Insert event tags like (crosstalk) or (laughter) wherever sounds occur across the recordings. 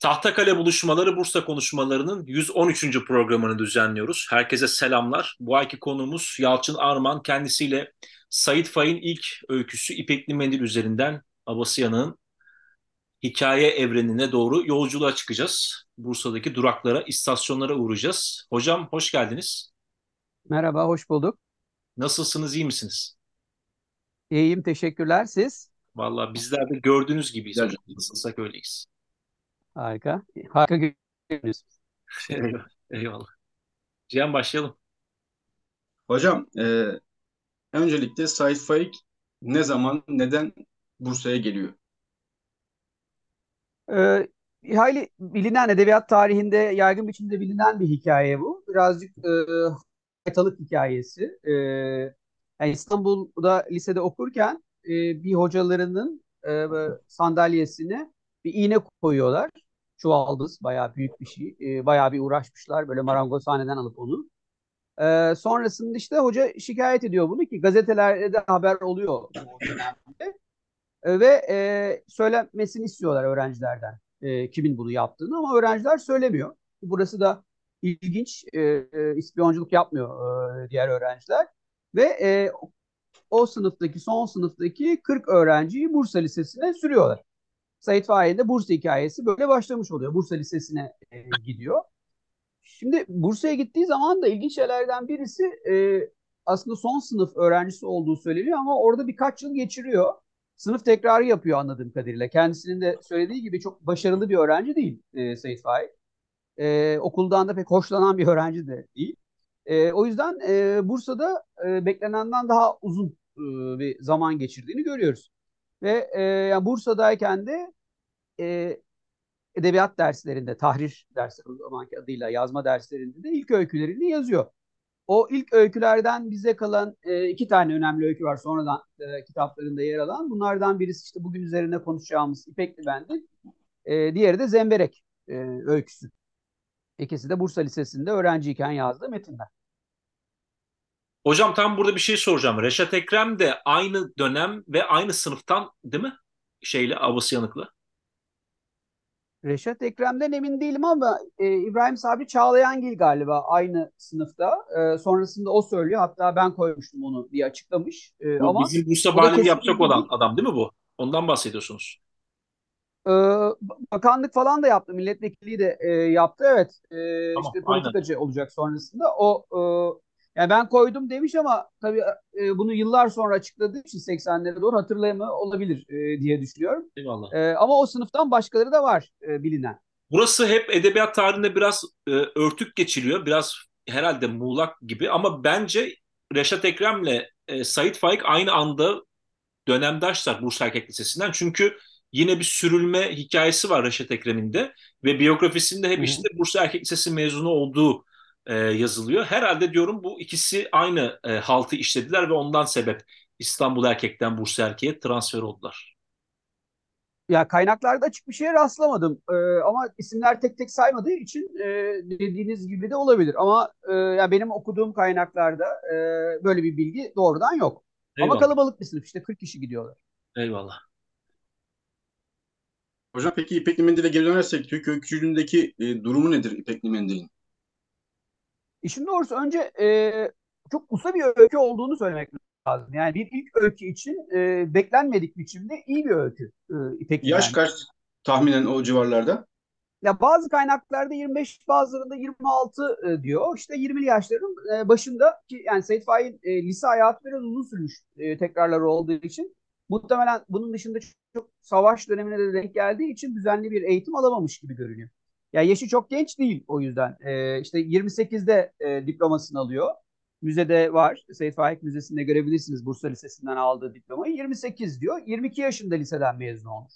Tahtakale Buluşmaları Bursa Konuşmaları'nın 113. programını düzenliyoruz. Herkese selamlar. Bu ayki konuğumuz Yalçın Arman. Kendisiyle Sait Faik'in ilk öyküsü İpekli Mendil üzerinden Abasıyan'ın hikaye evrenine doğru yolculuğa çıkacağız. Bursa'daki duraklara, istasyonlara uğrayacağız. Hocam hoş geldiniz. Merhaba, hoş bulduk. Nasılsınız, iyi misiniz? İyiyim, teşekkürler. Siz? Vallahi bizler de gördüğünüz gibiyiz hocam. Nasılsak öyleyiz. Harika. Harika görünüyorsunuz. Eyvallah. Eyvallah. Cihan başlayalım. Hocam, e, öncelikle Said Faik ne zaman, neden Bursa'ya geliyor? Ee, hayli bilinen edebiyat tarihinde yaygın biçimde bilinen bir hikaye bu. Birazcık e, haytalık hikayesi. E, yani İstanbul'da lisede okurken e, bir hocalarının e, sandalyesine bir iğne koyuyorlar. Çuvaldız bayağı büyük bir şey. E, bayağı bir uğraşmışlar böyle marangozhaneden alıp onu. E, sonrasında işte hoca şikayet ediyor bunu ki gazetelerde de haber oluyor dönemde. E, ve e, söylemesini istiyorlar öğrencilerden e, kimin bunu yaptığını ama öğrenciler söylemiyor. Burası da ilginç. E, e, ispiyonculuk yapmıyor e, diğer öğrenciler. Ve e, o sınıftaki son sınıftaki 40 öğrenciyi Bursa Lisesi'ne sürüyorlar. Sait Faik'in Bursa hikayesi böyle başlamış oluyor. Bursa Lisesi'ne e, gidiyor. Şimdi Bursa'ya gittiği zaman da ilginç şeylerden birisi e, aslında son sınıf öğrencisi olduğu söyleniyor ama orada birkaç yıl geçiriyor. Sınıf tekrarı yapıyor anladığım kadarıyla. Kendisinin de söylediği gibi çok başarılı bir öğrenci değil e, Sait Faik. E, okuldan da pek hoşlanan bir öğrenci de değil. E, o yüzden e, Bursa'da e, beklenenden daha uzun e, bir zaman geçirdiğini görüyoruz. Ve e, yani Bursa'dayken de e, edebiyat derslerinde, tahrir dersleri o zamanki adıyla yazma derslerinde de ilk öykülerini yazıyor. O ilk öykülerden bize kalan e, iki tane önemli öykü var sonradan e, kitaplarında yer alan. Bunlardan birisi işte bugün üzerine konuşacağımız İpekli Bendil. E, diğeri de Zemberek e, öyküsü. İkisi de Bursa Lisesi'nde öğrenciyken yazdığı metinler. Hocam tam burada bir şey soracağım. Reşat Ekrem de aynı dönem ve aynı sınıftan değil mi? Şeyle Avası Yanık'la. Reşat Ekrem'den emin değilim ama e, İbrahim Sabri Çağlayangil galiba aynı sınıfta. E, sonrasında o söylüyor. Hatta ben koymuştum onu diye açıklamış. E, Bu ama bizim Bursa valiliği yapacak olan adam değil mi bu? Ondan bahsediyorsunuz. e, bakanlık falan da yaptı. Milletvekilliği de e, yaptı. Evet. E, Tamam, işte politikacı olacak sonrasında. O e, yani ben koydum demiş ama tabii e, bunu yıllar sonra açıkladığı için 80'lere doğru hatırlayamıyor olabilir e, diye düşünüyorum. Eyvallah. E, ama o sınıftan başkaları da var e, bilinen. Burası hep edebiyat tarihinde biraz e, örtük geçiliyor. Biraz herhalde muğlak gibi ama bence Reşat Ekrem'le e, Sait Faik aynı anda dönemdaşlar Bursa Erkek Lisesi'nden. Çünkü yine bir sürülme hikayesi var Reşat Ekrem'in de ve biyografisinde hep işte Bursa Erkek Lisesi mezunu olduğu e, yazılıyor. Herhalde diyorum bu ikisi aynı e, haltı işlediler ve ondan sebep İstanbul Erkek'ten Bursa Erkek'e transfer oldular. Ya kaynaklarda açık bir şeye rastlamadım. Ee, ama isimler tek tek saymadığı için e, dediğiniz gibi de olabilir. Ama e, ya benim okuduğum kaynaklarda e, böyle bir bilgi doğrudan yok. Ama Eyvallah. kalabalık bir sınıf işte 40 kişi gidiyorlar. Eyvallah. Hocam peki İpekli Mendil'e geri dönersek Türk öykücülüğündeki e, durumu nedir İpekli Mendil'in? İşin doğrusu önce e, çok usta bir öykü olduğunu söylemek lazım. Yani bir ilk öykü için e, beklenmedik biçimde iyi bir öykü. E, İpek Yaş Yıldırım. kaç tahminen o civarlarda? Ya bazı kaynaklarda 25, bazılarında 26 e, diyor. İşte 20'li yaşların e, başında ki yani Sait Faik'in e, lise hayatı biraz uzun sürmüş e, tekrarları olduğu için. Muhtemelen bunun dışında çok, çok savaş dönemine de denk geldiği için düzenli bir eğitim alamamış gibi görünüyor. Ya yaşı çok genç değil o yüzden. E, işte 28'de e, diplomasını alıyor. Müzede var. Sait Faik Müzesi'nde görebilirsiniz Bursa Lisesi'nden aldığı diplomayı. 28 diyor. 22 yaşında liseden mezun olmuş.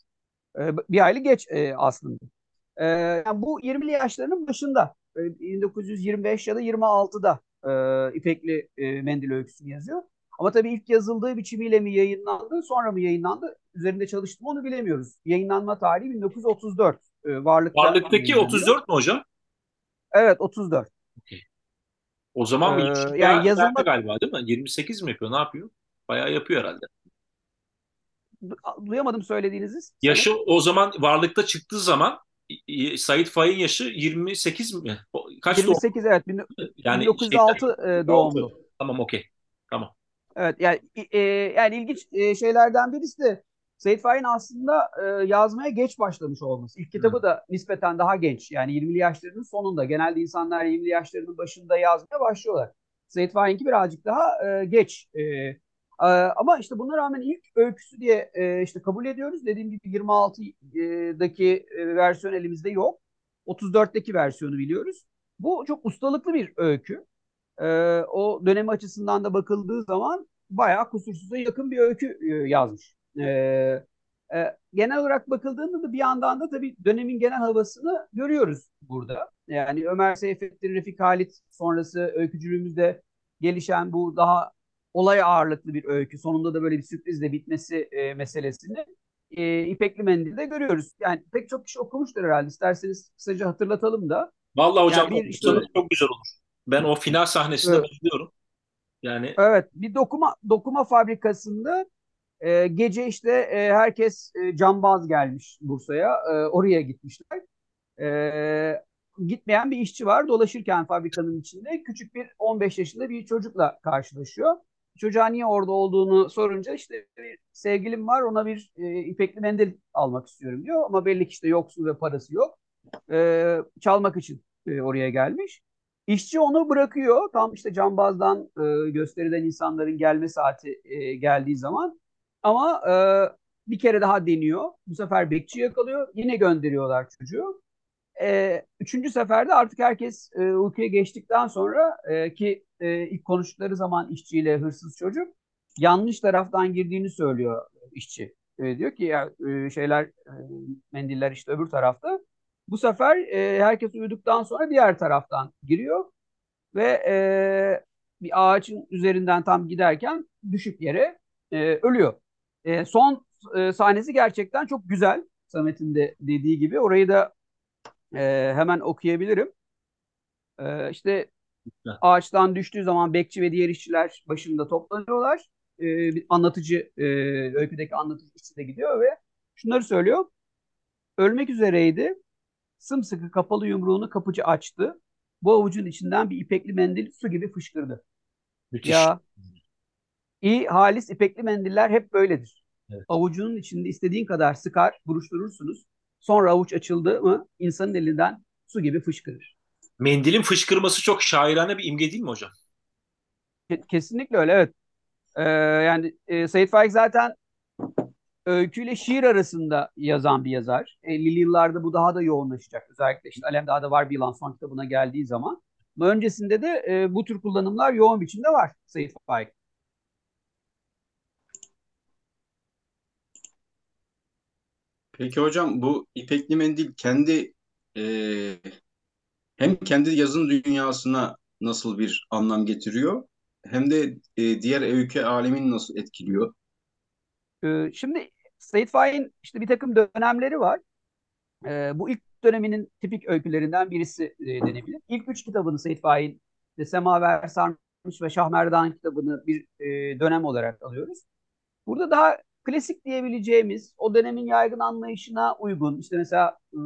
E, bir aylık geç e, aslında. Ee, yani bu 20'li yaşlarının başında e, 1925 ya da 26'da e, İpekli e, Mendil öyküsünü yazıyor. Ama tabii ilk yazıldığı biçimiyle mi yayınlandı, sonra mı yayınlandı? Üzerinde çalıştım onu bilemiyoruz. Yayınlanma tarihi 1934. E, Varlıkta Varlıktaki yayınlanıyor. 34 mu hocam? Evet 34. O zaman Ee, bir yani yazılma- galiba değil mi? 28 mi yapıyor? Ne yapıyor? Bayağı yapıyor herhalde. Du- Duyamadım söylediğinizi. Yaşı o zaman varlıkta çıktığı zaman Sait Faik'in yaşı 28 mi? Kaç 28 doğum? evet. Bin, yani 1906 şeyden, doğumlu. Tamam okey. Tamam. Evet yani e, yani ilginç e, şeylerden birisi de Seyit Faik'in aslında e, yazmaya geç başlamış olması. İlk kitabı da nispeten daha genç. Yani 20'li yaşlarının sonunda. Genelde insanlar 20'li yaşlarının başında yazmaya başlıyorlar. Seyit Faik'inki birazcık daha e, geç. E, e, ama işte buna rağmen ilk öyküsü diye e, işte kabul ediyoruz. Dediğim gibi 26'daki e, versiyon elimizde yok. 34'teki versiyonu biliyoruz. Bu çok ustalıklı bir öykü. E, o dönemi açısından da bakıldığı zaman bayağı kusursuza yakın bir öykü e, yazmış. E, e, genel olarak bakıldığında da bir yandan da tabii dönemin genel havasını görüyoruz burada. Yani Ömer Seyfettin, Refik Halit sonrası öykücülüğümüzde gelişen bu daha olay ağırlıklı bir öykü. Sonunda da böyle bir sürprizle bitmesi e, meselesini e, İpekli Mendil'de görüyoruz. Yani pek çok kişi okumuştur herhalde. İsterseniz kısaca hatırlatalım da. Vallahi hocam yani bir, işte, çok güzel olur. Ben o final sahnesinde evet. bekliyorum. Yani Evet, bir dokuma dokuma fabrikasında e, gece işte e, herkes e, cambaz gelmiş Bursa'ya. E, oraya gitmişler. E, gitmeyen bir işçi var. Dolaşırken fabrikanın içinde küçük bir 15 yaşında bir çocukla karşılaşıyor. Çocuğa niye orada olduğunu sorunca işte bir sevgilim var ona bir e, ipekli mendil almak istiyorum diyor. Ama belli ki işte yoksul ve parası yok. E, çalmak için e, oraya gelmiş. İşçi onu bırakıyor. Tam işte cambazdan e, gösteriden insanların gelme saati e, geldiği zaman. Ama e, bir kere daha deniyor. Bu sefer bekçi yakalıyor. Yine gönderiyorlar çocuğu. E, üçüncü seferde artık herkes e, uykuya geçtikten sonra e, ki e, ilk konuştukları zaman işçiyle hırsız çocuk yanlış taraftan girdiğini söylüyor işçi. E, diyor ki ya e, şeyler e, mendiller işte öbür tarafta. Bu sefer e, herkes uyuduktan sonra diğer taraftan giriyor ve e, bir ağacın üzerinden tam giderken düşüp yere e, ölüyor. E, son e, sahnesi gerçekten çok güzel. Samet'in de dediği gibi. Orayı da e, hemen okuyabilirim. E, işte ağaçtan düştüğü zaman bekçi ve diğer işçiler başında toplanıyorlar. E, bir anlatıcı, e, öyküdeki anlatıcı işçi de gidiyor ve şunları söylüyor. Ölmek üzereydi. Sımsıkı kapalı yumruğunu kapıcı açtı. Bu avucun içinden bir ipekli mendil su gibi fışkırdı. Müthiş. Ya iyi halis ipekli mendiller hep böyledir. Evet. Avucunun içinde istediğin kadar sıkar, buruşturursunuz. Sonra avuç açıldı mı insanın elinden su gibi fışkırır. Mendilin fışkırması çok şairane bir imge değil mi hocam? Kesinlikle öyle evet. Ee, yani e, Said Faik zaten öyküyle şiir arasında yazan bir yazar. 50'li yıllarda bu daha da yoğunlaşacak. Özellikle işte Alem Dağ'da var bir yılan son kitabına geldiği zaman. Ama öncesinde de e, bu tür kullanımlar yoğun biçimde var Said Faik. Peki hocam bu İpekli Mendil kendi e, hem kendi yazın dünyasına nasıl bir anlam getiriyor hem de e, diğer öykü alemini nasıl etkiliyor? Ee, şimdi Said Faik'in işte bir takım dönemleri var. Ee, bu ilk döneminin tipik öykülerinden birisi e, denebilir. İlk üç kitabını Said Faik'in Semaver Sarmış ve Şahmerdan kitabını bir e, dönem olarak alıyoruz. Burada daha klasik diyebileceğimiz o dönemin yaygın anlayışına uygun işte mesela e,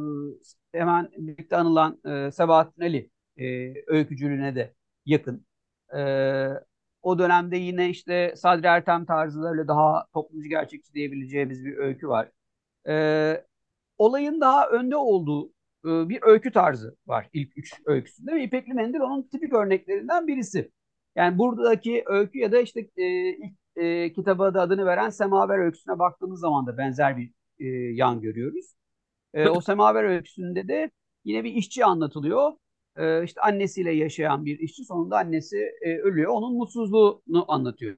hemen birlikte anılan e, Sebahattin Ali e, öykücülüğüne de yakın. E, o dönemde yine işte Sadri Ertem tarzı öyle daha toplumcu gerçekçi diyebileceğimiz bir öykü var. E, olayın daha önde olduğu e, bir öykü tarzı var ilk üç öyküsünde ve İpekli Mendil onun tipik örneklerinden birisi. Yani buradaki öykü ya da işte e, ilk e, kitaba da adını veren Semaver öyküsüne baktığımız zaman da benzer bir e, yan görüyoruz. E, o Semaver öyküsünde de yine bir işçi anlatılıyor. E, işte annesiyle yaşayan bir işçi sonunda annesi e, ölüyor. Onun mutsuzluğunu anlatıyor.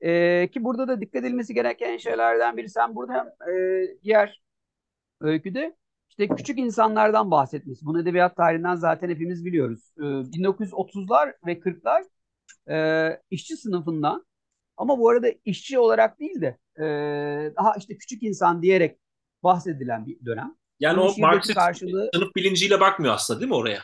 E, ki burada da dikkat edilmesi gereken şeylerden biri sen burada hem e, diğer öyküde işte küçük insanlardan bahsetmesi. Bunu edebiyat tarihinden zaten hepimiz biliyoruz. E, 1930'lar ve 40'lar e, işçi sınıfından ama bu arada işçi olarak değil de e, daha işte küçük insan diyerek bahsedilen bir dönem. Yani Bunun o Marksist karşılığı... sınıf bilinciyle bakmıyor aslında değil mi oraya?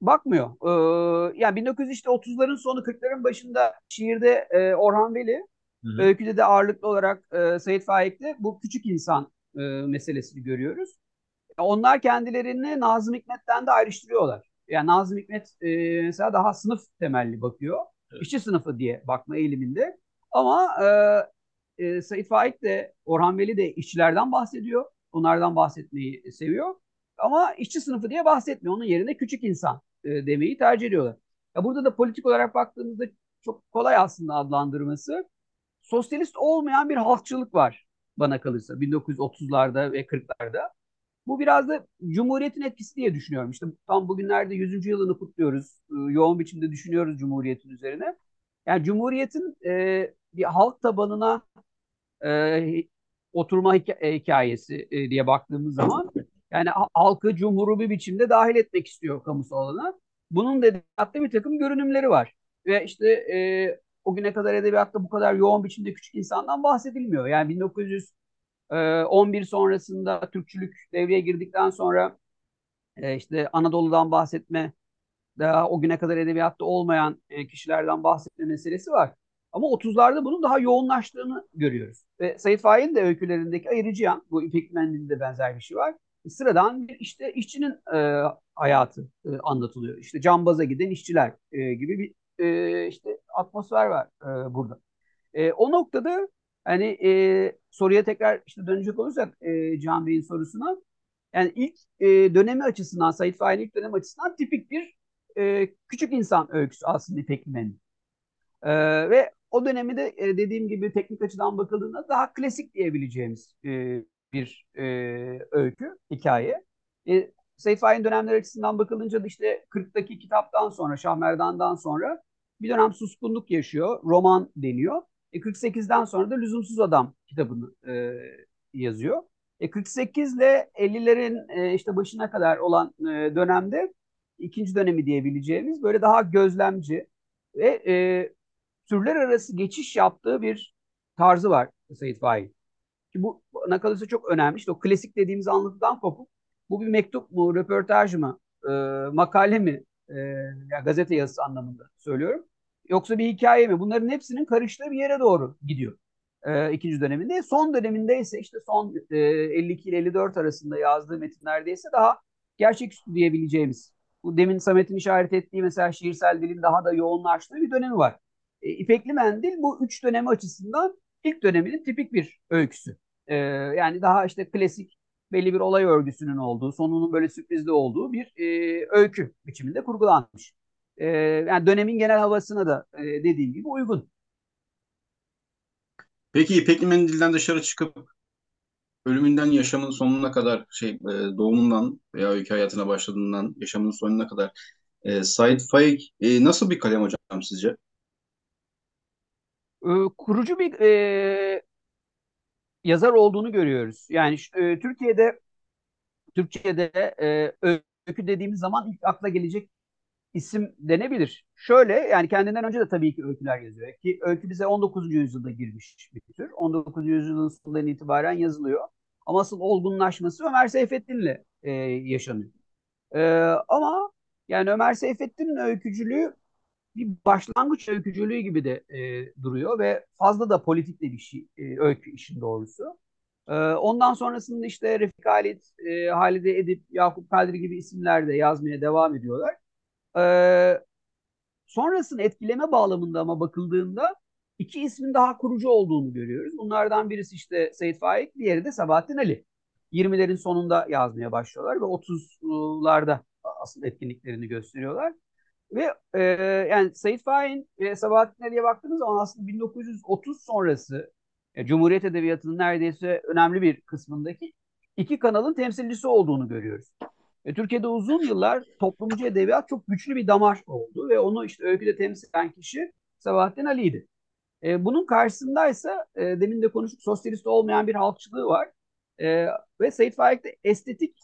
Bakmıyor. Ee, yani 1930'ların sonu 40'ların başında şiirde e, Orhan Veli, Hı-hı. öyküde de ağırlıklı olarak e, Seyit Faik'te bu küçük insan e, meselesini görüyoruz. onlar kendilerini Nazım Hikmet'ten de ayrıştırıyorlar. Yani Nazım Hikmet e, mesela daha sınıf temelli bakıyor. Evet. İşçi sınıfı diye bakma eğiliminde. Ama e, e, Said Faik de Orhan Veli de işçilerden bahsediyor. Onlardan bahsetmeyi seviyor. Ama işçi sınıfı diye bahsetmiyor. Onun yerine küçük insan e, demeyi tercih ediyorlar. Ya burada da politik olarak baktığımızda çok kolay aslında adlandırması. Sosyalist olmayan bir halkçılık var bana kalırsa 1930'larda ve 40'larda. Bu biraz da Cumhuriyet'in etkisi diye düşünüyorum. İşte tam bugünlerde 100. yılını kutluyoruz. E, yoğun biçimde düşünüyoruz Cumhuriyet'in üzerine. Yani Cumhuriyet'in e, bir halk tabanına e, oturma hik- hikayesi e, diye baktığımız zaman yani halkı cumhuru bir biçimde dahil etmek istiyor kamusal alana. Bunun edebiyatta bir takım görünümleri var. Ve işte e, o güne kadar edebiyatta bu kadar yoğun biçimde küçük insandan bahsedilmiyor. Yani 1911 sonrasında Türkçülük devreye girdikten sonra e, işte Anadolu'dan bahsetme, daha o güne kadar edebiyatta olmayan e, kişilerden bahsetme meselesi var. Ama 30'larda bunun daha yoğunlaştığını görüyoruz. Ve Said Faik'in de öykülerindeki ayırıcı yan, bu İpek Mendil'de benzer bir şey var sıradan bir işte işçinin e, hayatı e, anlatılıyor. İşte cambaza giden işçiler e, gibi bir e, işte atmosfer var e, burada. E, o noktada hani e, soruya tekrar işte dönecek olursak e, Can Bey'in sorusuna yani ilk e, dönemi açısından Said Faik'in ilk dönemi açısından tipik bir e, küçük insan öyküsü aslında İpek. E, ve o dönemi de e, dediğim gibi teknik açıdan bakıldığında daha klasik diyebileceğimiz e, bir e, öykü, hikaye. E, Seyit Faik'in dönemler açısından bakılınca da işte 40'taki kitaptan sonra, Şahmerdan'dan sonra bir dönem suskunluk yaşıyor. Roman deniyor. E, 48'den sonra da Lüzumsuz Adam kitabını e, yazıyor. E, 48 ile 50'lerin e, işte başına kadar olan e, dönemde ikinci dönemi diyebileceğimiz böyle daha gözlemci ve e, türler arası geçiş yaptığı bir tarzı var Seyit Faik. Ki bu nakalası çok önemli. İşte o klasik dediğimiz anlatıdan kopup bu bir mektup mu, röportaj mı, e, makale mi, e, yani gazete yazısı anlamında söylüyorum. Yoksa bir hikaye mi? Bunların hepsinin karıştığı bir yere doğru gidiyor e, ikinci döneminde. Son döneminde ise işte son e, 52 ile 54 arasında yazdığı metinlerde ise daha gerçeküstü diyebileceğimiz. Bu demin Samet'in işaret ettiği mesela şiirsel dilin daha da yoğunlaştığı bir dönemi var. E, İpekli Mendil bu üç dönemi açısından ilk döneminin tipik bir öyküsü. Ee, yani daha işte klasik belli bir olay örgüsünün olduğu, sonunun böyle sürprizli olduğu bir e, öykü biçiminde kurgulanmış. E, yani dönemin genel havasına da e, dediğim gibi uygun. Peki İpekli Mendil'den dışarı çıkıp ölümünden yaşamın sonuna kadar şey e, doğumundan veya öykü hayatına başladığından yaşamın sonuna kadar e, Said Faik e, nasıl bir kalem hocam sizce? E, kurucu bir e, yazar olduğunu görüyoruz. Yani e, Türkiye'de Türkçe'de e, öykü dediğimiz zaman ilk akla gelecek isim denebilir. Şöyle yani kendinden önce de tabii ki öyküler yazıyor. Ki öykü bize 19. yüzyılda girmiş bir tür. 19. yüzyılın sonundan itibaren yazılıyor. Ama asıl olgunlaşması Ömer Seyfettin'le e, yaşanıyor. E, ama yani Ömer Seyfettin'in öykücülüğü bir başlangıç öykücülüğü gibi de e, duruyor ve fazla da politik de bir şey e, öykü işin doğrusu. E, ondan sonrasında işte Refik Halit, e, Halide Edip, Yakup Kadri gibi isimler de yazmaya devam ediyorlar. E, sonrasının etkileme bağlamında ama bakıldığında iki ismin daha kurucu olduğunu görüyoruz. Bunlardan birisi işte Seyit Faik, diğeri de Sabahattin Ali. 20'lerin sonunda yazmaya başlıyorlar ve 30'larda asıl etkinliklerini gösteriyorlar. Ve e, yani Said Faik'in ve Sabahattin Ali'ye baktığınız zaman aslında 1930 sonrası e, Cumhuriyet Edebiyatı'nın neredeyse önemli bir kısmındaki iki kanalın temsilcisi olduğunu görüyoruz. E, Türkiye'de uzun yıllar toplumcu edebiyat çok güçlü bir damar oldu ve onu işte öyküde temsil eden kişi Sabahattin Ali'ydi. E, bunun karşısındaysa e, demin de konuştuk sosyalist olmayan bir halkçılığı var. E, ve Said Faik'te estetik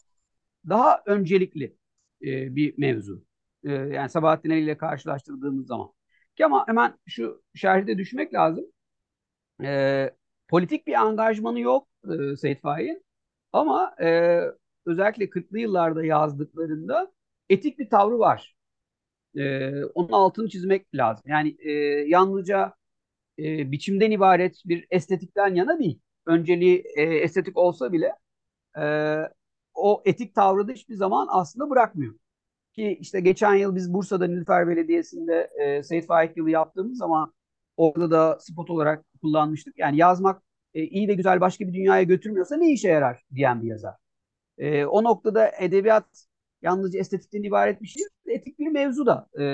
daha öncelikli e, bir mevzu. E, yani Sabahattin Ali ile karşılaştırdığımız zaman. Ki ama hemen şu şerhide düşmek lazım. E, politik bir angajmanı yok e, Seyit Faik'in. Ama e, özellikle 40'lı yıllarda yazdıklarında etik bir tavrı var. E, onun altını çizmek lazım. Yani e, yalnızca e, biçimden ibaret bir estetikten yana değil. Önceliği e, estetik olsa bile e, o etik tavrı da hiçbir zaman aslında bırakmıyor. Ki işte geçen yıl biz Bursa'da Nilüfer Belediyesi'nde e, Seyit Faik yılı yaptığımız zaman orada da spot olarak kullanmıştık. Yani yazmak e, iyi ve güzel başka bir dünyaya götürmüyorsa ne işe yarar diyen bir yazar. E, o noktada edebiyat yalnızca estetikten ibaret bir şey etik bir mevzu da e,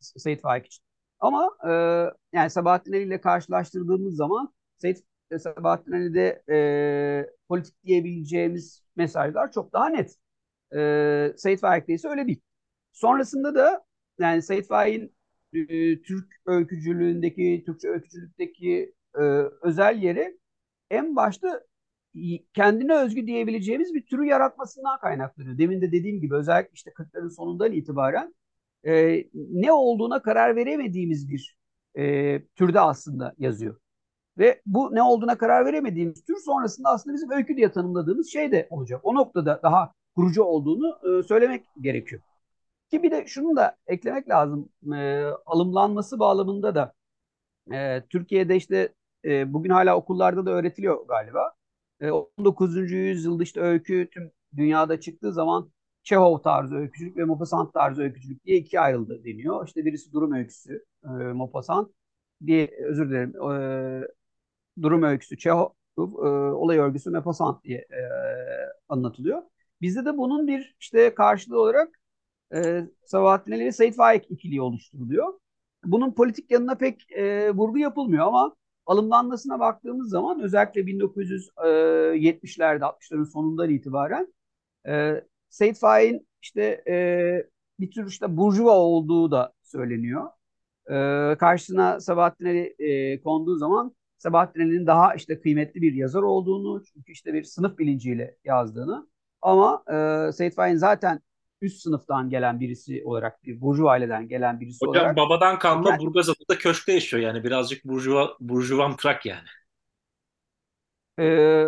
Seyit Faik için. Ama e, yani Sabahattin Ali ile karşılaştırdığımız zaman Seyit Sabahattin Ali'de e, politik diyebileceğimiz mesajlar çok daha net. E, Seyit Faik'te ise öyle değil. Sonrasında da yani Seyit Faik'in e, Türk öykücülüğündeki, Türkçe öykücülükteki e, özel yeri en başta kendine özgü diyebileceğimiz bir türü yaratmasından kaynaklanıyor. Demin de dediğim gibi özellikle işte 40'ların sonundan itibaren e, ne olduğuna karar veremediğimiz bir e, türde aslında yazıyor. Ve bu ne olduğuna karar veremediğimiz tür sonrasında aslında bizim öykü diye tanımladığımız şey de olacak. O noktada daha kurucu olduğunu e, söylemek gerekiyor. Ki bir de şunu da eklemek lazım. E, alımlanması bağlamında da e, Türkiye'de işte e, bugün hala okullarda da öğretiliyor galiba. E, 19. yüzyılda işte öykü tüm dünyada çıktığı zaman Çehov tarzı öykücülük ve Maupassant tarzı öykücülük diye ikiye ayrıldı deniyor. İşte birisi durum öyküsü e, Maupassant diye özür dilerim e, durum öyküsü Çehov e, olay örgüsü Maupassant diye e, anlatılıyor. Bizde de bunun bir işte karşılığı olarak e, Sabahattin Ali ve Seyit Faik ikiliği oluşturuluyor. Bunun politik yanına pek e, vurgu yapılmıyor ama alımlanmasına baktığımız zaman özellikle 1970'lerde 60'ların sonundan itibaren e, Seyit Faik'in işte e, bir tür işte burjuva olduğu da söyleniyor. E, karşısına Sabahattin Ali e, konduğu zaman Sabahattin Ali'nin daha işte kıymetli bir yazar olduğunu, çünkü işte bir sınıf bilinciyle yazdığını ama e, Seyit Faik'in zaten üst sınıftan gelen birisi olarak, bir burjuva aileden gelen birisi Hocam, olarak. Hocam babadan kalma yani, Burgazada'da köşkte yaşıyor yani birazcık burjuva, burjuvan trak yani. Ee,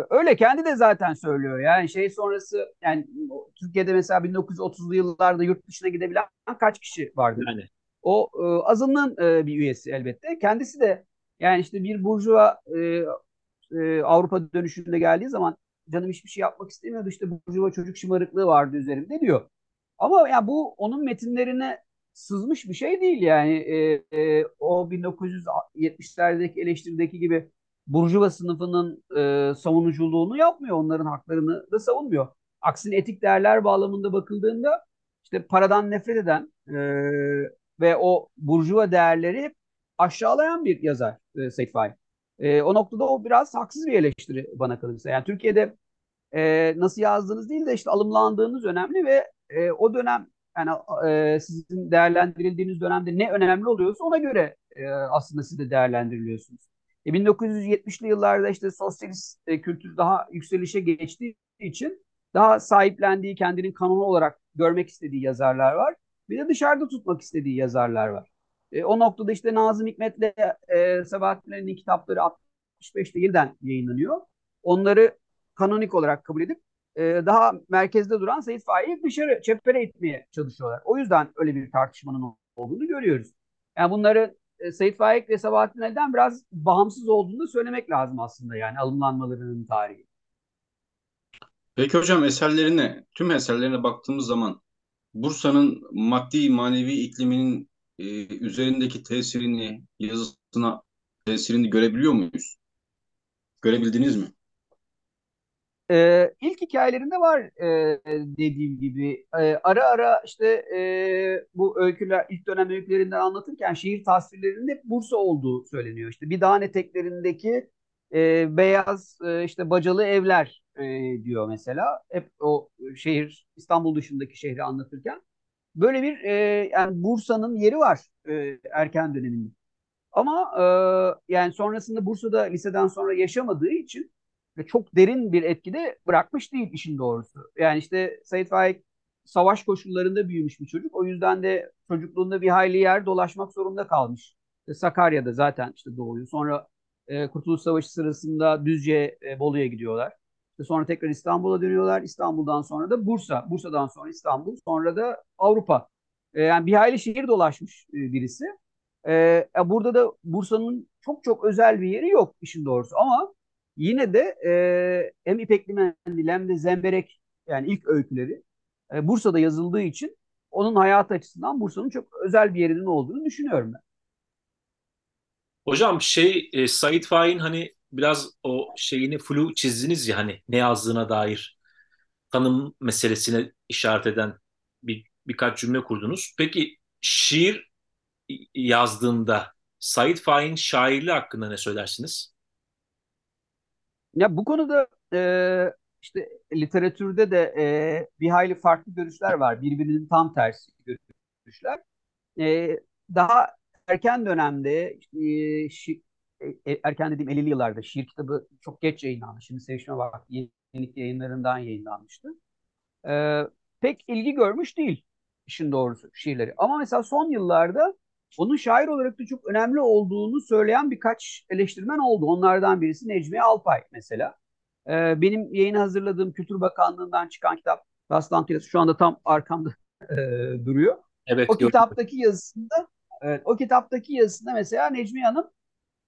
öyle kendi de zaten söylüyor. Yani şey sonrası yani Türkiye'de mesela 1930'lu yıllarda yurt dışına gidebilen kaç kişi vardı? Yani. O e, azınlığın e, bir üyesi elbette. Kendisi de yani işte bir burjuva e, e, Avrupa dönüşünde geldiği zaman canım hiçbir şey yapmak istemiyordu. İşte burjuva çocuk şımarıklığı vardı üzerimde diyor. Ama ya bu onun metinlerine sızmış bir şey değil yani. E, e, o 1970'lerdeki eleştirideki gibi Burjuva sınıfının e, savunuculuğunu yapmıyor. Onların haklarını da savunmuyor. Aksine etik değerler bağlamında bakıldığında işte paradan nefret eden e, ve o burjuva değerleri hep aşağılayan bir yazar e, Seyit. E, o noktada o biraz haksız bir eleştiri bana kalırsa. Yani Türkiye'de e, nasıl yazdığınız değil de işte alımlandığınız önemli ve e, o dönem yani e, sizin değerlendirildiğiniz dönemde ne önemli oluyorsa ona göre e, aslında siz de değerlendiriliyorsunuz. E, 1970'li yıllarda işte sosyalist e, kültür daha yükselişe geçtiği için daha sahiplendiği, kendinin kanunu olarak görmek istediği yazarlar var. Bir de dışarıda tutmak istediği yazarlar var. E, o noktada işte Nazım Hikmet'le e, Sabahattin Ali'nin kitapları 65'te yeniden yayınlanıyor. Onları kanonik olarak kabul edip e, daha merkezde duran Seyit Faik'i dışarı çepere etmeye çalışıyorlar. O yüzden öyle bir tartışmanın olduğunu görüyoruz. Yani bunları e, Seyit Faik ve Sabahattin Ali'den biraz bağımsız olduğunu söylemek lazım aslında yani alımlanmalarının tarihi. Peki hocam eserlerine, tüm eserlerine baktığımız zaman Bursa'nın maddi manevi ikliminin e, üzerindeki tesirini, yazısına tesirini görebiliyor muyuz? Görebildiniz mi? Ee, ilk hikayelerinde var e, dediğim gibi. E, ara ara işte e, bu öyküler, ilk dönem öykülerinden anlatırken şehir tasvirlerinde Bursa olduğu söyleniyor. İşte bir dağın eteklerindeki e, beyaz e, işte bacalı evler e, diyor mesela. Hep o şehir İstanbul dışındaki şehri anlatırken. Böyle bir e, yani Bursa'nın yeri var e, erken döneminde. Ama e, yani sonrasında Bursa'da liseden sonra yaşamadığı için ve çok derin bir etkide bırakmış değil işin doğrusu. Yani işte Sait Faik savaş koşullarında büyümüş bir çocuk. O yüzden de çocukluğunda bir hayli yer dolaşmak zorunda kalmış. İşte Sakarya'da zaten işte doğuyor. Sonra e, Kurtuluş Savaşı sırasında Düzce, e, Bolu'ya gidiyorlar. İşte sonra tekrar İstanbul'a dönüyorlar. İstanbul'dan sonra da Bursa. Bursa'dan sonra İstanbul. Sonra da Avrupa. E, yani bir hayli şehir dolaşmış e, birisi. E, burada da Bursa'nın çok çok özel bir yeri yok işin doğrusu. Ama yine de e, hem İpekli Mendil hem de Zemberek yani ilk öyküleri e, Bursa'da yazıldığı için onun hayat açısından Bursa'nın çok özel bir yerinin olduğunu düşünüyorum ben. Hocam şey e, Said Faik'in hani biraz o şeyini flu çizdiniz ya hani ne yazdığına dair tanım meselesine işaret eden bir birkaç cümle kurdunuz. Peki şiir yazdığında Said Faik'in şairliği hakkında ne söylersiniz? Ya bu konuda e, işte literatürde de e, bir hayli farklı görüşler var. Birbirinin tam tersi görüşler. E, daha erken dönemde e, şi, e, erken dediğim 50'li yıllarda şiir kitabı çok geç yayınlandı. Şimdi Sevişme Vakfı yenilik yayınlarından yayınlanmıştı. E, pek ilgi görmüş değil işin doğrusu şiirleri. Ama mesela son yıllarda onun şair olarak da çok önemli olduğunu söyleyen birkaç eleştirmen oldu. Onlardan birisi Necmi Alpay mesela. Ee, benim yayın hazırladığım Kültür Bakanlığı'ndan çıkan kitap rastlantıyla şu anda tam arkamda e, duruyor. Evet. O gördüm. kitaptaki yazısında evet, o kitaptaki yazısında mesela Necmi Hanım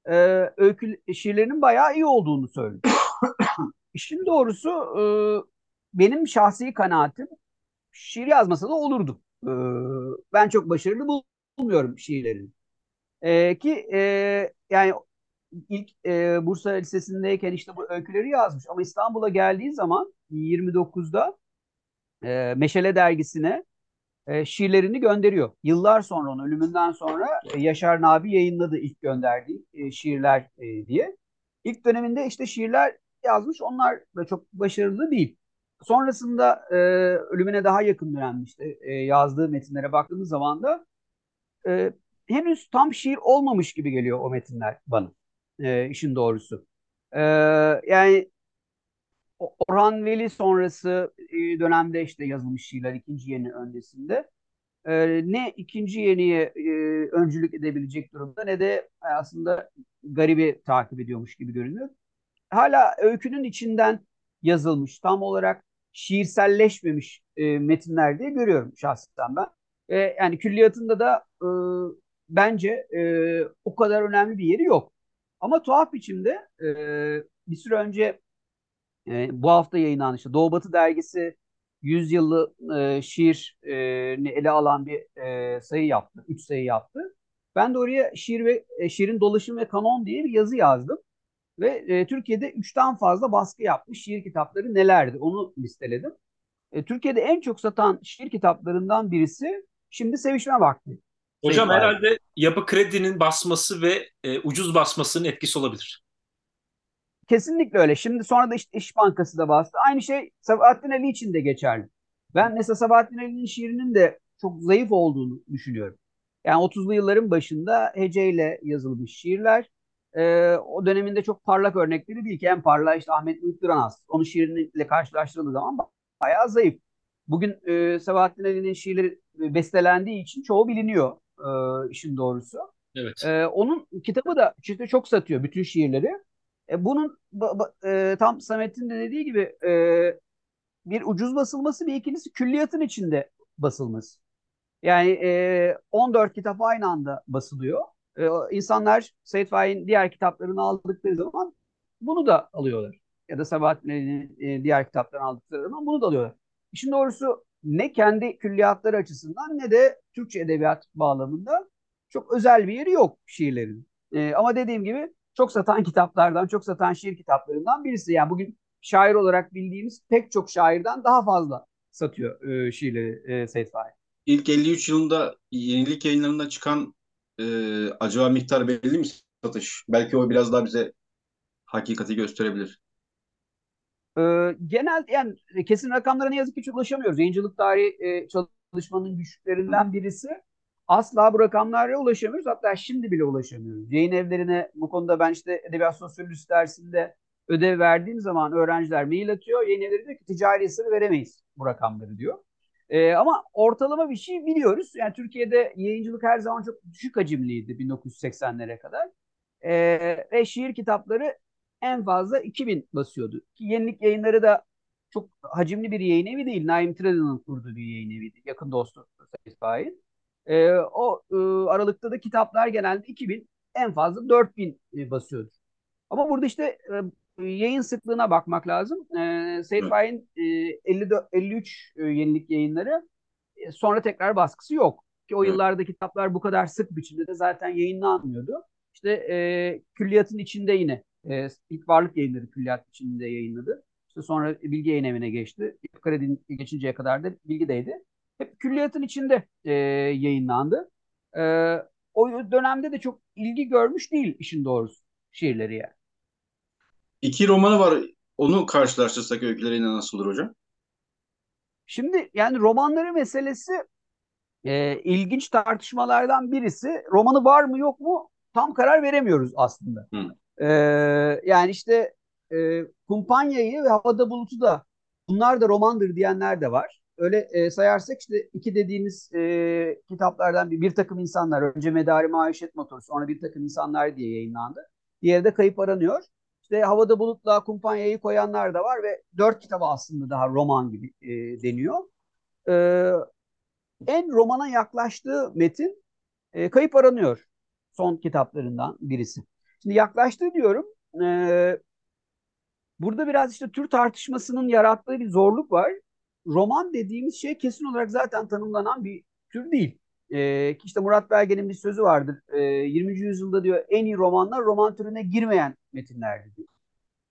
e, öykü şiirlerinin bayağı iyi olduğunu söylüyor. (coughs) İşin doğrusu e, benim şahsi kanaatim şiir yazmasa da olurdu. E, ben çok başarılı bulmuyorum şiirlerini. E, ki e, yani ilk e, Bursa Lisesi'ndeyken işte bu öyküleri yazmış. Ama İstanbul'a geldiği zaman 29'da e, Meşale dergisine e, şiirlerini gönderiyor. Yıllar sonra onun ölümünden sonra e, Yaşar Nabi yayınladı ilk gönderdiği e, şiirler e, diye. İlk döneminde işte şiirler yazmış. Onlar da çok başarılı değil. Sonrasında e, ölümüne daha yakın dönemde işte e, yazdığı metinlere baktığımız zaman da e, henüz tam şiir olmamış gibi geliyor o metinler bana e, işin doğrusu. E, yani Orhan Veli sonrası e, dönemde işte yazılmış şiirler ikinci yeni öncesinde. E, ne ikinci yeniye e, öncülük edebilecek durumda ne de aslında garibi takip ediyormuş gibi görünüyor. Hala öykünün içinden yazılmış, tam olarak şiirselleşmemiş e, metinler diye görüyorum şahsen ben. E, yani külliyatında da e, bence e, o kadar önemli bir yeri yok. Ama tuhaf biçimde e, bir süre önce e, bu hafta yayınlanan işte Doğu Batı dergisi 100 yıllı e, şiir e, ele alan bir e, sayı yaptı. 3 sayı yaptı. Ben de oraya şiir ve e, şiirin dolaşım ve kanon diye bir yazı yazdım. Ve e, Türkiye'de 3'ten fazla baskı yapmış şiir kitapları nelerdi onu listeledim. E, Türkiye'de en çok satan şiir kitaplarından birisi şimdi Sevişme Vakti. Hocam Sevgili herhalde abi. yapı kredinin basması ve e, ucuz basmasının etkisi olabilir. Kesinlikle öyle. Şimdi sonra da işte İş Bankası da bastı. Aynı şey Sabahattin Ali için de geçerli. Ben mesela Sabahattin Ali'nin şiirinin de çok zayıf olduğunu düşünüyorum. Yani 30'lu yılların başında heceyle yazılmış şiirler. Ee, o döneminde çok parlak örnekleri değil ki en parlak işte Ahmet Muhit Duranaz. Onun şiiriyle karşılaştırıldığı zaman bayağı zayıf. Bugün e, Sabahattin Ali'nin şiirleri bestelendiği için çoğu biliniyor e, işin doğrusu. Evet. E, onun kitabı da işte çok satıyor bütün şiirleri. E, bunun ba, ba, e, tam Samet'in de dediği gibi e, bir ucuz basılması bir ikincisi külliyatın içinde basılması. Yani e, 14 kitap aynı anda basılıyor. E, insanlar Seyit Faik'in diğer kitaplarını aldıkları zaman bunu da alıyorlar. Ya da Sabahattin'in e, diğer kitaplarını aldıkları zaman bunu da alıyorlar. İşin doğrusu ne kendi külliyatları açısından ne de Türkçe edebiyat bağlamında çok özel bir yeri yok şiirlerin. E, ama dediğim gibi çok satan kitaplardan, çok satan şiir kitaplarından birisi. Yani bugün şair olarak bildiğimiz pek çok şairden daha fazla satıyor e, şiirleri e, Seyit Faik. İlk 53 yılında yenilik yayınlarında çıkan e, acaba miktar belli mi satış? Belki o biraz daha bize hakikati gösterebilir. Ee, genel yani kesin rakamlara ne yazık ki çok ulaşamıyoruz. Yayıncılık tarihi e, çalışmanın güçlerinden birisi. Asla bu rakamlara ulaşamıyoruz. Hatta şimdi bile ulaşamıyoruz. Yayın evlerine bu konuda ben işte edebiyat sosyolojisi dersinde ödev verdiğim zaman öğrenciler mail atıyor. Yayın evleri diyor ki ticari sır veremeyiz bu rakamları diyor. Ee, ama ortalama bir şey biliyoruz. Yani Türkiye'de yayıncılık her zaman çok düşük hacimliydi 1980'lere kadar. Ee, ve şiir kitapları en fazla 2000 basıyordu. Ki yenilik yayınları da çok hacimli bir yayın evi değil. Naim Tradan'ın kurduğu bir yayın eviydi. Yakın dostu Sayın e, o e, aralıkta da kitaplar genelde 2000 en fazla 4000 e, basıyordu. Ama burada işte yayın sıklığına bakmak lazım. E, Seyit Faik'in e, 54, 53 e, yenilik yayınları e, sonra tekrar baskısı yok. Ki o yıllarda kitaplar bu kadar sık biçimde de zaten yayınlanmıyordu. İşte e, külliyatın içinde yine e, ilk varlık yayınları külliyat içinde yayınladı. İşte sonra Bilgi Yayın Evi'ne geçti. Kredi geçinceye kadar da Bilgi'deydi. Hep külliyatın içinde e, yayınlandı. E, o dönemde de çok ilgi görmüş değil işin doğrusu şiirleri yani. İki romanı var. Onu karşılaştırsak öyküleriyle nasıl olur hocam? Şimdi yani romanları meselesi e, ilginç tartışmalardan birisi. Romanı var mı yok mu tam karar veremiyoruz aslında. E, yani işte e, Kumpanya'yı ve Havada Bulut'u da bunlar da romandır diyenler de var. Öyle e, sayarsak işte iki dediğimiz e, kitaplardan bir, bir takım insanlar önce Medari Maişet Motoru sonra bir takım insanlar diye yayınlandı. Diğeri de Kayıp Aranıyor. İşte Havada Bulut'la Kumpanya'yı koyanlar da var ve dört kitabı aslında daha roman gibi e, deniyor. E, en romana yaklaştığı metin e, Kayıp Aranıyor son kitaplarından birisi. Şimdi yaklaştı diyorum. E, burada biraz işte tür tartışmasının yarattığı bir zorluk var. Roman dediğimiz şey kesin olarak zaten tanımlanan bir tür değil. E, işte Murat Belge'nin bir sözü vardır. E, 20. yüzyılda diyor en iyi romanlar roman türüne girmeyen metinlerdi diyor.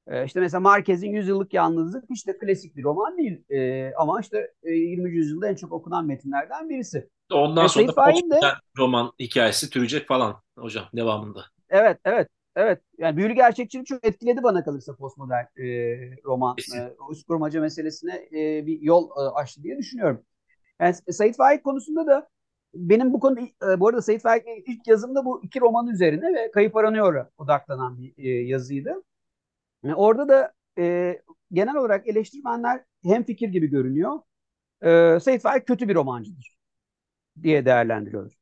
E, işte mesela Marquez'in Yüzyıllık Yalnızlık de klasik bir roman değil. E, ama işte e, 20. yüzyılda en çok okunan metinlerden birisi. Ondan e, sonra da roman hikayesi türecek falan hocam devamında. Evet, evet. Evet. Yani büyülü gerçekçilik çok etkiledi bana kalırsa postmodern e, roman. E, üst kurmaca meselesine e, bir yol e, açtı diye düşünüyorum. Yani Said Faik konusunda da benim bu konu e, bu arada Said Faik ilk yazımda bu iki roman üzerine ve Kayıp Aranıyor'a odaklanan bir e, yazıydı. Yani orada da e, genel olarak eleştirmenler hem fikir gibi görünüyor. E, Said Faik kötü bir romancıdır diye değerlendiriyoruz.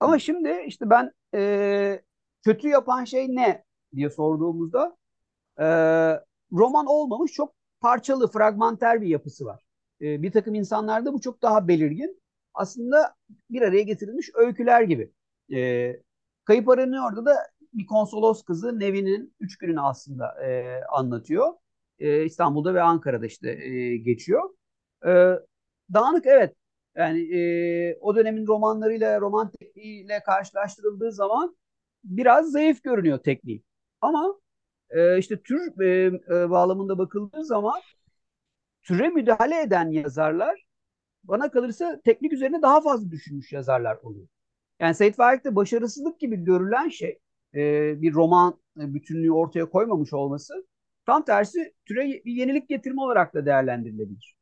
Ama şimdi işte ben e, kötü yapan şey ne diye sorduğumuzda e, roman olmamış çok parçalı, fragmanter bir yapısı var. E, bir takım insanlarda bu çok daha belirgin. Aslında bir araya getirilmiş öyküler gibi. E, Kayıp Aranıyor'da da bir konsolos kızı Nevin'in üç gününü aslında e, anlatıyor. E, İstanbul'da ve Ankara'da işte e, geçiyor. E, dağınık evet. Yani e, o dönemin romanlarıyla, roman tekniğiyle karşılaştırıldığı zaman biraz zayıf görünüyor tekniği. Ama e, işte tür e, e, bağlamında bakıldığı zaman türe müdahale eden yazarlar bana kalırsa teknik üzerine daha fazla düşünmüş yazarlar oluyor. Yani Seyit Faik'te başarısızlık gibi görülen şey e, bir roman e, bütünlüğü ortaya koymamış olması tam tersi türe bir yenilik getirme olarak da değerlendirilebilir.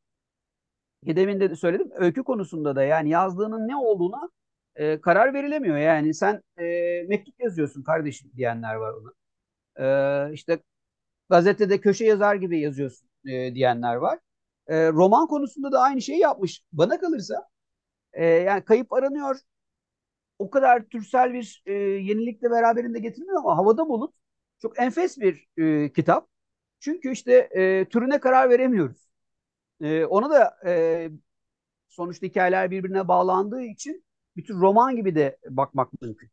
Demin de söyledim öykü konusunda da yani yazdığının ne olduğuna e, karar verilemiyor. Yani sen e, mektup yazıyorsun kardeşim diyenler var ona. E, işte gazetede köşe yazar gibi yazıyorsun e, diyenler var. E, roman konusunda da aynı şeyi yapmış. Bana kalırsa e, yani kayıp aranıyor. O kadar türsel bir e, yenilikle beraberinde getirmiyor ama Havada Bulut çok enfes bir e, kitap. Çünkü işte e, türüne karar veremiyoruz. E, ona da e, sonuçta hikayeler birbirine bağlandığı için bir tür roman gibi de bakmak mümkün.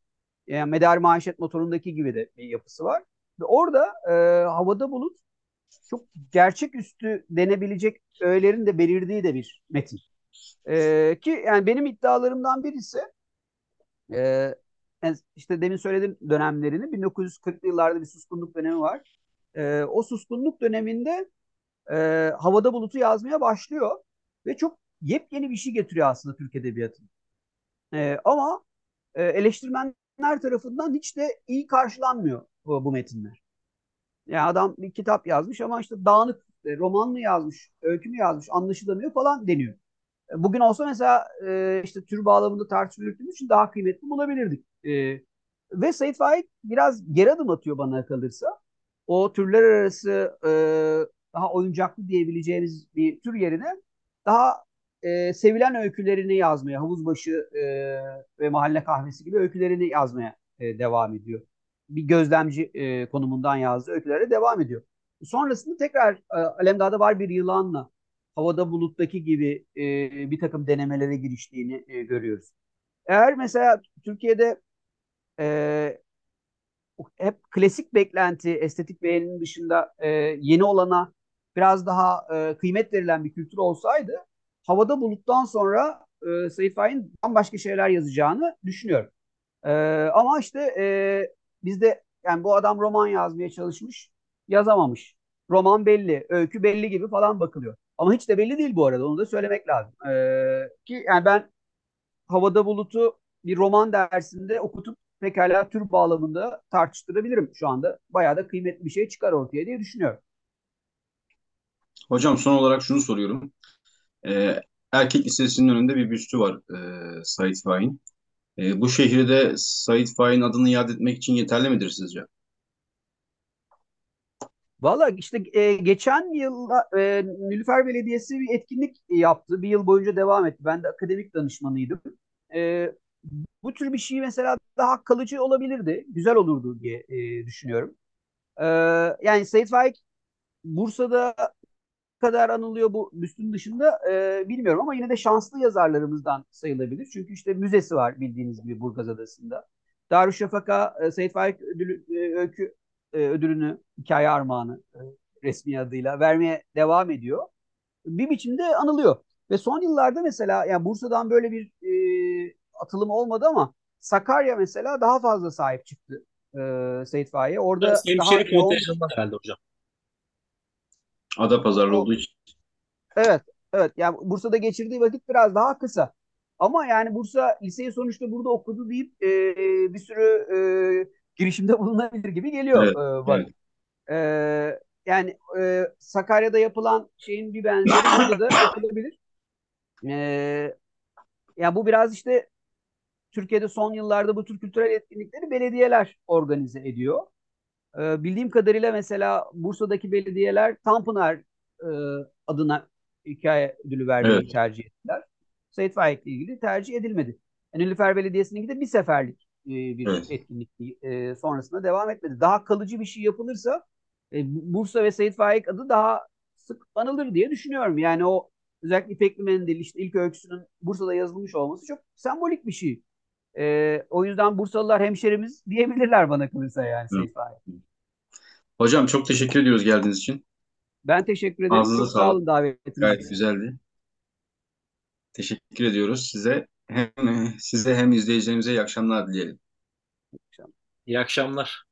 Yani Medar Maişet motorundaki gibi de bir yapısı var. Ve orada e, havada bulut çok gerçeküstü denebilecek öğelerin de belirdiği de bir metin. E, ki yani benim iddialarımdan birisi e, işte demin söylediğim dönemlerini 1940'lı yıllarda bir suskunluk dönemi var. E, o suskunluk döneminde e, havada bulutu yazmaya başlıyor ve çok yepyeni bir şey getiriyor aslında Türk Edebiyatı'na. E, ama e, eleştirmenler tarafından hiç de iyi karşılanmıyor bu, bu metinler. Yani adam bir kitap yazmış ama işte dağınık e, roman mı yazmış, öykü mü yazmış anlaşılamıyor falan deniyor. E, bugün olsa mesela e, işte tür bağlamında tartışma için daha kıymetli bulabilirdik. E, ve Said Faik biraz geri adım atıyor bana kalırsa. O türler arası e, daha oyuncaklı diyebileceğimiz bir tür yerine daha e, sevilen öykülerini yazmaya, Havuzbaşı e, ve Mahalle Kahvesi gibi öykülerini yazmaya e, devam ediyor. Bir gözlemci e, konumundan yazdığı öykülere devam ediyor. Sonrasında tekrar e, Alemdağ'da var bir yılanla havada buluttaki gibi e, bir takım denemelere giriştiğini e, görüyoruz. Eğer mesela Türkiye'de e, hep klasik beklenti, estetik beğeninin dışında e, yeni olana biraz daha e, kıymet verilen bir kültür olsaydı havada buluttan sonra e, Sait Faik'in bambaşka şeyler yazacağını düşünüyorum. E, ama işte e, bizde yani bu adam roman yazmaya çalışmış, yazamamış. Roman belli, öykü belli gibi falan bakılıyor. Ama hiç de belli değil bu arada. Onu da söylemek lazım. E, ki yani ben havada bulutu bir roman dersinde okutup pekala tür bağlamında tartıştırabilirim şu anda. Bayağı da kıymetli bir şey çıkar ortaya diye düşünüyorum. Hocam son olarak şunu soruyorum. Ee, Erkek Lisesi'nin önünde bir büstü var e, Sait Faik'in. E, bu şehirde Sait Faik'in adını yad etmek için yeterli midir sizce? Valla işte e, geçen yıl e, Nilüfer Belediyesi bir etkinlik yaptı. Bir yıl boyunca devam etti. Ben de akademik danışmanıydım. E, bu tür bir şey mesela daha kalıcı olabilirdi. Güzel olurdu diye e, düşünüyorum. E, yani Sait Faik Bursa'da kadar anılıyor bu büstün dışında e, bilmiyorum ama yine de şanslı yazarlarımızdan sayılabilir. Çünkü işte müzesi var bildiğiniz gibi Burgaz Adası'nda. Darüşşafaka e, Seyit Faik ödülü, e, öykü e, ödülünü hikaye armağanı e, resmi adıyla vermeye devam ediyor. Bir biçimde anılıyor. Ve son yıllarda mesela yani Bursa'dan böyle bir e, atılım olmadı ama Sakarya mesela daha fazla sahip çıktı e, Seyit Faik'e. Orada kontenjanı herhalde hocam. Ada pazarlı olduğu için. Evet, evet. Yani Bursa'da geçirdiği vakit biraz daha kısa. Ama yani Bursa liseyi sonuçta burada okudu deyip e, bir sürü e, girişimde bulunabilir gibi geliyor Evet, e, evet. E, yani e, Sakarya'da yapılan şeyin bir benzeri burada da (coughs) yapılabilir. E, yani bu biraz işte Türkiye'de son yıllarda bu tür kültürel etkinlikleri belediyeler organize ediyor. E, bildiğim kadarıyla mesela Bursa'daki belediyeler Tanpınar e, adına hikaye ödülü vermeyi Evet. tercih ettiler. Sait Faik'le ilgili tercih edilmedi. Yani Nilüfer Belediyesi'ninki de bir seferlik e, bir Evet. etkinlik e, sonrasında devam etmedi. Daha kalıcı bir şey yapılırsa e, Bursa ve Sait Faik adı daha sık anılır diye düşünüyorum. Yani o özellikle İpekli Mendil işte ilk öyküsünün Bursa'da yazılmış olması çok sembolik bir şey. E, o yüzden Bursalılar hemşerimiz diyebilirler bana kalırsa yani Faik. Hocam çok teşekkür ediyoruz geldiğiniz için. Ben teşekkür ederim. Ağzınıza Çok sağ sağlık. olun davetiniz Gayet için. güzeldi. Teşekkür ediyoruz size. Hem size hem izleyicilerimize iyi akşamlar dileyelim. İyi akşamlar.